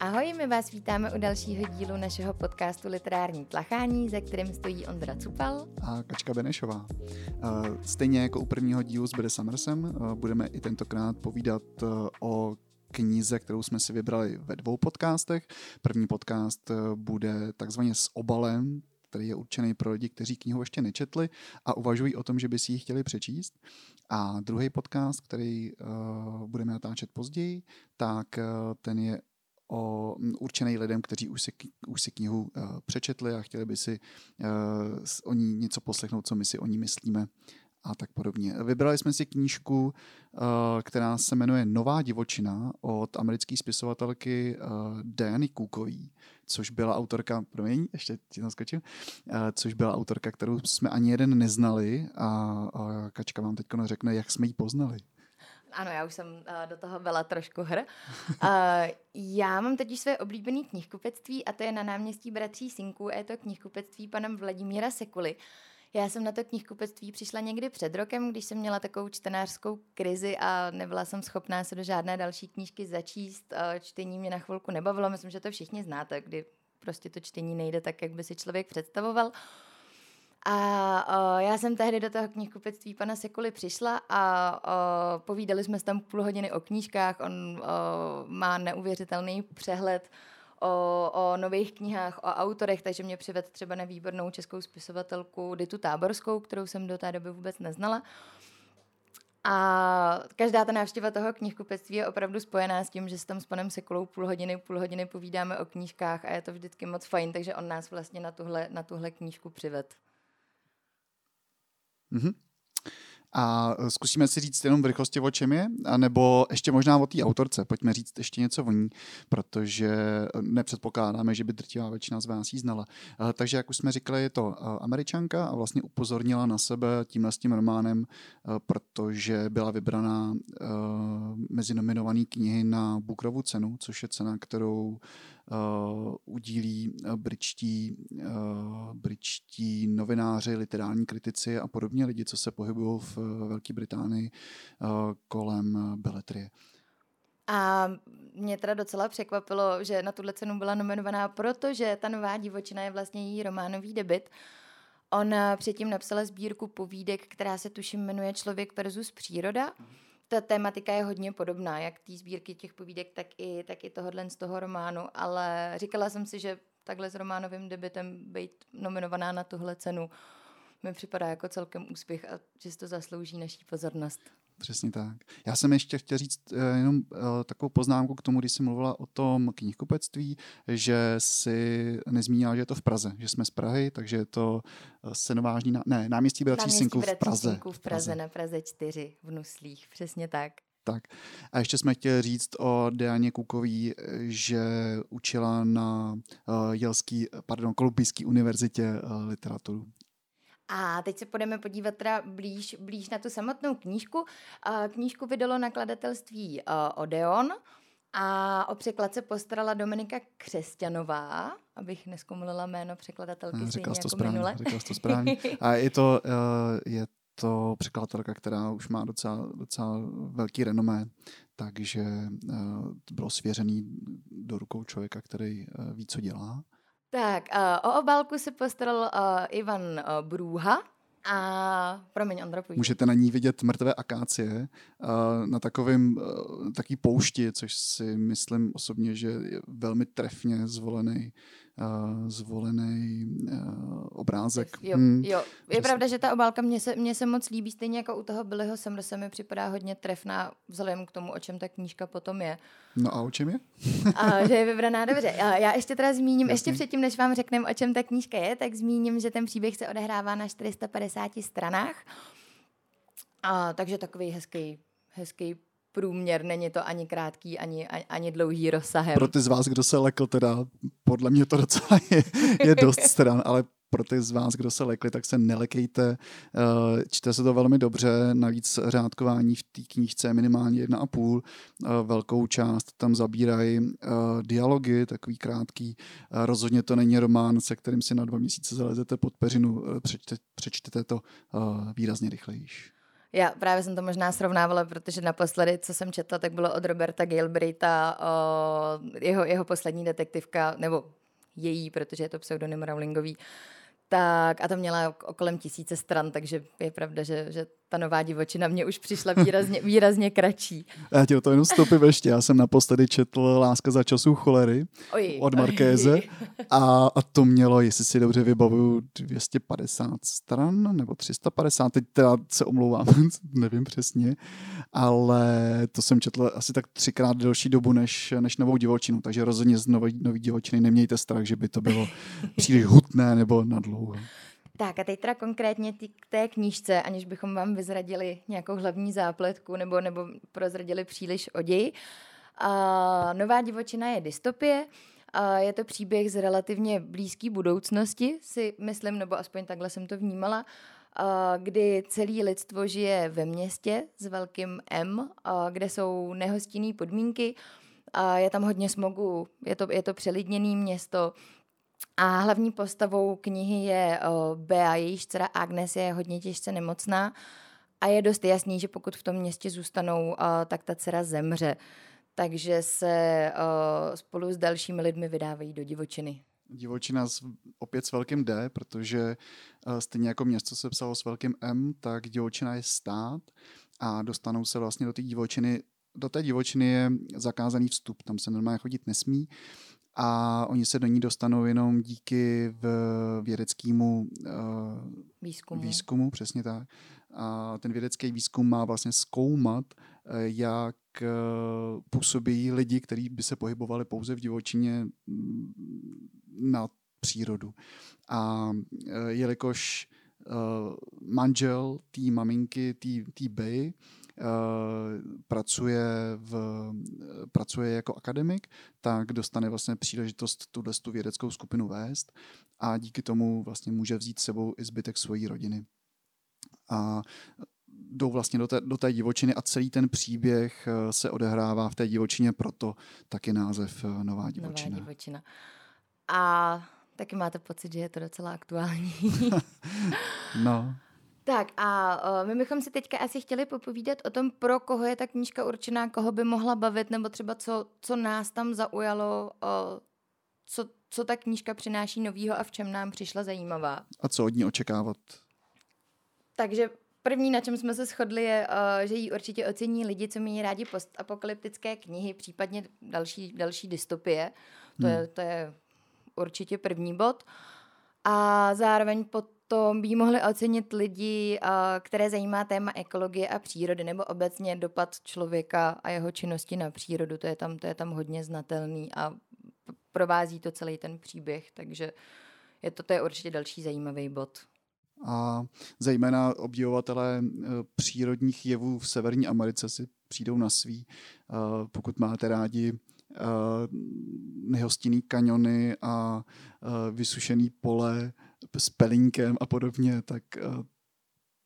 Ahoj, my vás vítáme u dalšího dílu našeho podcastu Literární tlachání, za kterým stojí Ondra Cupal a Kačka Benešová. Stejně jako u prvního dílu s Bede Summersem budeme i tentokrát povídat o knize, kterou jsme si vybrali ve dvou podcastech. První podcast bude takzvaně s obalem, který je určený pro lidi, kteří knihu ještě nečetli a uvažují o tom, že by si ji chtěli přečíst. A druhý podcast, který uh, budeme natáčet později, tak uh, ten je o, určený lidem, kteří už si, už si knihu uh, přečetli a chtěli by si uh, o ní něco poslechnout, co my si o ní myslíme a tak podobně. Vybrali jsme si knížku, uh, která se jmenuje Nová divočina od americké spisovatelky uh, Diany Kookový, což byla autorka, promiň, ještě ti naskočím, uh, což byla autorka, kterou jsme ani jeden neznali a, a Kačka vám teď řekne, jak jsme ji poznali. Ano, já už jsem uh, do toho byla trošku hr. Uh, já mám totiž své oblíbené knihkupectví a to je na náměstí Bratří Sinků a je to knihkupectví panem Vladimíra Sekuly. Já jsem na to knihkupectví přišla někdy před rokem, když jsem měla takovou čtenářskou krizi a nebyla jsem schopná se do žádné další knížky začíst. Uh, čtení mě na chvilku nebavilo, myslím, že to všichni znáte, kdy prostě to čtení nejde tak, jak by si člověk představoval. A uh, já jsem tehdy do toho knihkupectví pana Sekuly přišla a uh, povídali jsme tam půl hodiny o knížkách. On uh, má neuvěřitelný přehled o, o nových knihách, o autorech, takže mě přivedl třeba na výbornou českou spisovatelku Ditu Táborskou, kterou jsem do té doby vůbec neznala. A každá ta návštěva toho knihkupectví je opravdu spojená s tím, že s tam s panem Sekulou půl hodiny, půl hodiny povídáme o knížkách a je to vždycky moc fajn, takže on nás vlastně na tuhle, na tuhle knížku přived. Mm-hmm. A e, zkusíme si říct jenom v rychlosti, o čem je, nebo ještě možná o té autorce. Pojďme říct ještě něco o ní, protože nepředpokládáme, že by drtivá většina z vás ji znala. E, takže, jak už jsme říkali, je to e, američanka a vlastně upozornila na sebe tímhle s tím románem, protože byla vybraná mezi nominované knihy na Bukrovu cenu, což je cena, kterou uh, udílí uh, bričtí, uh, bričtí novináři, literární kritici a podobně lidi, co se pohybují v Velké Británii uh, kolem beletrie. A mě teda docela překvapilo, že na tuhle cenu byla nominovaná, protože ta nová divočina je vlastně její románový debit. On předtím napsala sbírku povídek, která se tuším jmenuje Člověk versus příroda. Mm ta tématika je hodně podobná, jak té sbírky těch povídek, tak i, tak i tohohle z toho románu, ale říkala jsem si, že takhle s románovým debitem být nominovaná na tuhle cenu mi připadá jako celkem úspěch a že to zaslouží naší pozornost. Přesně tak. Já jsem ještě chtěl říct uh, jenom uh, takovou poznámku k tomu, když jsi mluvila o tom knihkupectví, že si nezmínila, že je to v Praze, že jsme z Prahy, takže je to uh, senovážní, na, ne, náměstí Bratří Sinků v Praze. Sinků v Praze, na Praze 4 v Nuslích, přesně tak. Tak. A ještě jsme chtěli říct o Dianě Kukový, že učila na uh, Jelský, pardon, Kolumbijské univerzitě uh, literaturu. A teď se budeme podívat teda blíž, blíž na tu samotnou knížku. Knížku vydalo nakladatelství Odeon a o překlad se postarala Dominika Křesťanová, abych neskomulila jméno překladatelky řekla stejně jako správně, minule. Řekla to správně. A je to, je to překladatelka, která už má docela, docela velký renomé, takže bylo svěřený do rukou člověka, který ví, co dělá. Tak, uh, o obálku se postaral uh, Ivan uh, Brůha, a promiň, Ondra, půjde. Můžete na ní vidět mrtvé akácie na takovém taký poušti, což si myslím osobně, že je velmi trefně zvolený uh, zvolený uh, obrázek. Jo, hmm. jo. je pravda, že ta obálka mě se, mě se moc líbí, stejně jako u toho Billyho se mi připadá hodně trefná vzhledem k tomu, o čem ta knížka potom je. No a o čem je? a, že je vybraná dobře. A já ještě teda zmíním, Jasný. ještě předtím, než vám řekneme, o čem ta knížka je, tak zmíním, že ten příběh se odehrává na 450 stranách. A, takže takový hezký, hezký průměr, není to ani krátký, ani, ani dlouhý rozsahem. Pro ty z vás, kdo se lekl, teda podle mě to docela je, je dost stran, ale pro ty z vás, kdo se lekli, tak se nelekejte. Eh, čte se to velmi dobře, navíc řádkování v té knížce je minimálně jedna a půl. Eh, velkou část tam zabírají eh, dialogy, takový krátký. Rozhodně to není román, se kterým si na dva měsíce zalezete pod peřinu. Přečte, přečtete to výrazně rychlejší. Já právě jsem to možná srovnávala, protože naposledy, co jsem četla, tak bylo od Roberta Galbraitha o jeho, jeho poslední detektivka, nebo její, protože je to pseudonym Rowlingový, tak a to měla okolem tisíce stran, takže je pravda, že, že ta nová divočina mě už přišla výrazně, výrazně kratší. Já ti o to jenom stopím ještě. Já jsem naposledy četl Láska za časů cholery oj, od Markéze a, a to mělo, jestli si dobře vybavuju, 250 stran nebo 350, teď teda se omlouvám, nevím přesně, ale to jsem četl asi tak třikrát delší dobu než, než novou divočinu, takže rozhodně z nový, nový divočiny nemějte strach, že by to bylo příliš hutné nebo nadlouho. Tak a teď teda konkrétně ty, k té knížce, aniž bychom vám vyzradili nějakou hlavní zápletku nebo, nebo prozradili příliš oděj. A nová divočina je dystopie, a je to příběh z relativně blízké budoucnosti, si myslím, nebo aspoň takhle jsem to vnímala, a kdy celý lidstvo žije ve městě s velkým M, kde jsou nehostinné podmínky, a je tam hodně smogu, je to, je to přelidněné město, a hlavní postavou knihy je Bea, jejíž dcera Agnes je hodně těžce nemocná a je dost jasný, že pokud v tom městě zůstanou, tak ta dcera zemře. Takže se spolu s dalšími lidmi vydávají do divočiny. Divočina s, opět s velkým D, protože stejně jako město se psalo s velkým M, tak divočina je stát a dostanou se vlastně do té divočiny do té divočiny je zakázaný vstup, tam se normálně chodit nesmí a oni se do ní dostanou jenom díky v vědeckému uh, výzkumu. výzkumu, přesně tak. A ten vědecký výzkum má vlastně zkoumat, uh, jak uh, působí lidi, kteří by se pohybovali pouze v divočině mm, na přírodu. A jelikož manžel té maminky, té Eh, pracuje, v, pracuje jako akademik, tak dostane vlastně příležitost tuhle tu vědeckou skupinu vést a díky tomu vlastně může vzít sebou i zbytek svojí rodiny. A jdou vlastně do té, do té divočiny a celý ten příběh eh, se odehrává v té divočině, proto taky název eh, Nová divočina. Nová divočina. A taky máte pocit, že je to docela aktuální. no, tak a uh, my bychom si teďka asi chtěli popovídat o tom, pro koho je ta knížka určená, koho by mohla bavit, nebo třeba co, co nás tam zaujalo, uh, co, co ta knížka přináší novýho a v čem nám přišla zajímavá. A co od ní očekávat? Takže první, na čem jsme se shodli, je, uh, že ji určitě ocení lidi, co mají rádi postapokalyptické knihy, případně další, další dystopie. To, hmm. je, to je určitě první bod. A zároveň pod to by mohli ocenit lidi, které zajímá téma ekologie a přírody, nebo obecně dopad člověka a jeho činnosti na přírodu. To je tam, to je tam hodně znatelný a provází to celý ten příběh, takže je to, to je určitě další zajímavý bod. A zejména obdivovatelé e, přírodních jevů v Severní Americe si přijdou na svý. E, pokud máte rádi e, nehostinný kaniony a vysušený pole, s pelínkem a podobně, tak eh,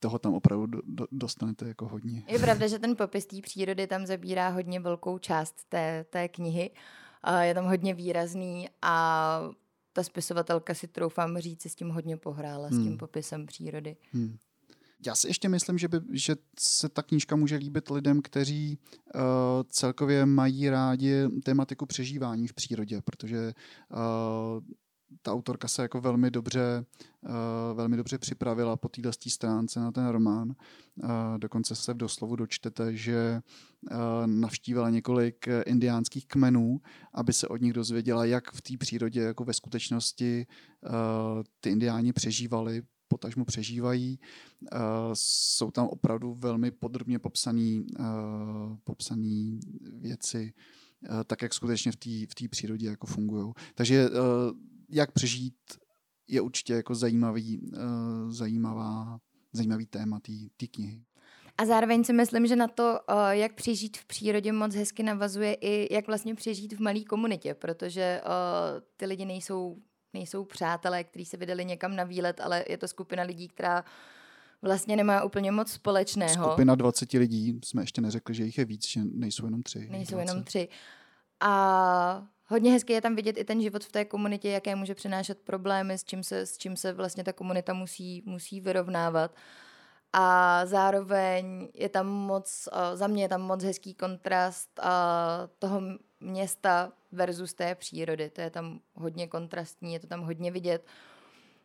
toho tam opravdu do, do, dostanete jako hodně. Je pravda, že ten popis té přírody tam zabírá hodně velkou část té, té knihy. Je tam hodně výrazný a ta spisovatelka si troufám říct, s tím hodně pohrála, hmm. s tím hmm. popisem přírody. Hmm. Já si ještě myslím, že, by, že se ta knížka může líbit lidem, kteří uh, celkově mají rádi tematiku přežívání v přírodě, protože uh, ta autorka se jako velmi dobře, uh, velmi dobře připravila po této stránce na ten román. Uh, dokonce se v doslovu dočtete, že uh, navštívila několik indiánských kmenů, aby se od nich dozvěděla, jak v té přírodě jako ve skutečnosti uh, ty indiáni přežívali, potažmu přežívají. Uh, jsou tam opravdu velmi podrobně popsané uh, popsaný věci, uh, tak jak skutečně v té v přírodě jako fungují. Takže uh, jak přežít, je určitě jako zajímavý, uh, zajímavá, zajímavý téma té knihy. A zároveň si myslím, že na to, uh, jak přežít v přírodě, moc hezky navazuje i jak vlastně přežít v malé komunitě, protože uh, ty lidi nejsou, nejsou přátelé, kteří se vydali někam na výlet, ale je to skupina lidí, která vlastně nemá úplně moc společného. Skupina 20 lidí, jsme ještě neřekli, že jich je víc, že nejsou jenom tři. Nejsou 20. jenom tři. A hodně hezky je tam vidět i ten život v té komunitě, jaké může přinášet problémy, s čím se, s čím se vlastně ta komunita musí, musí vyrovnávat. a zároveň je tam moc, za mě je tam moc hezký kontrast toho města versus té přírody. To je tam hodně kontrastní, je to tam hodně vidět.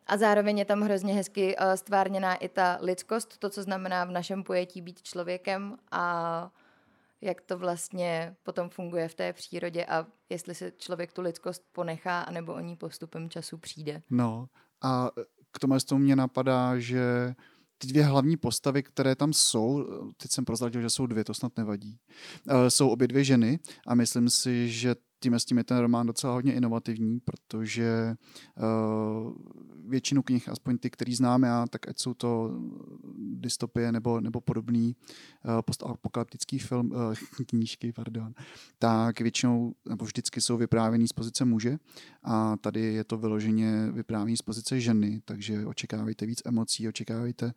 A zároveň je tam hrozně hezky stvárněná i ta lidskost, to, co znamená v našem pojetí být člověkem a jak to vlastně potom funguje v té přírodě a jestli se člověk tu lidskost ponechá, anebo o ní postupem času přijde. No a k tomu, tomu mě napadá, že ty dvě hlavní postavy, které tam jsou, teď jsem prozradil, že jsou dvě, to snad nevadí, uh, jsou obě dvě ženy a myslím si, že tím s tím je ten román docela hodně inovativní, protože uh, většinu knih, aspoň ty, který znám já, tak ať jsou to dystopie nebo, nebo podobný uh, postapokalyptický film, uh, knížky, pardon, tak většinou nebo vždycky jsou vyprávěný z pozice muže a tady je to vyloženě vyprávění z pozice ženy, takže očekávejte víc emocí, očekávejte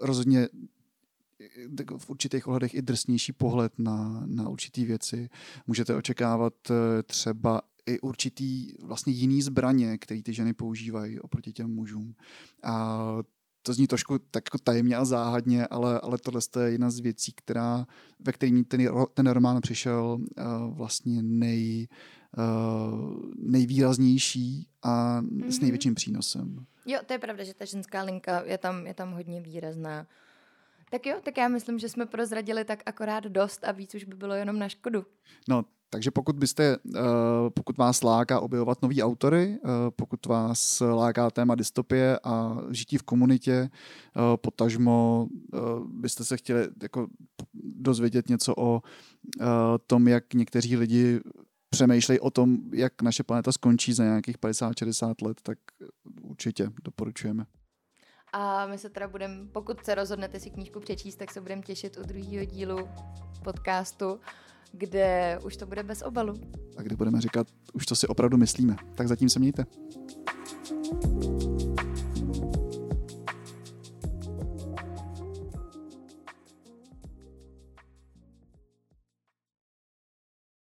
rozhodně v určitých ohledech i drsnější pohled na, na určitý věci. Můžete očekávat eh, třeba i určitý vlastně jiný zbraně, který ty ženy používají oproti těm mužům. A to zní trošku tak jako tajemně a záhadně, ale, ale tohle je jedna z věcí, která, ve kterým ten, ten román přišel uh, vlastně nej, uh, nejvýraznější a mm-hmm. s mhm. největším přínosem. Jo, to je pravda, že ta ženská linka je tam, je tam hodně výrazná. Tak jo, tak já myslím, že jsme prozradili tak akorát dost a víc už by bylo jenom na škodu. No, takže pokud byste, uh, pokud vás láká objevovat nový autory, uh, pokud vás láká téma dystopie a žití v komunitě, uh, potažmo byste se chtěli jako dozvědět něco o tom, jak někteří lidi přemýšlejí o tom, jak naše planeta skončí za nějakých 50-60 let, tak určitě doporučujeme. A my se teda budeme, pokud se rozhodnete si knížku přečíst, tak se budeme těšit u druhého dílu podcastu, kde už to bude bez obalu. A kde budeme říkat, už to si opravdu myslíme. Tak zatím se mějte.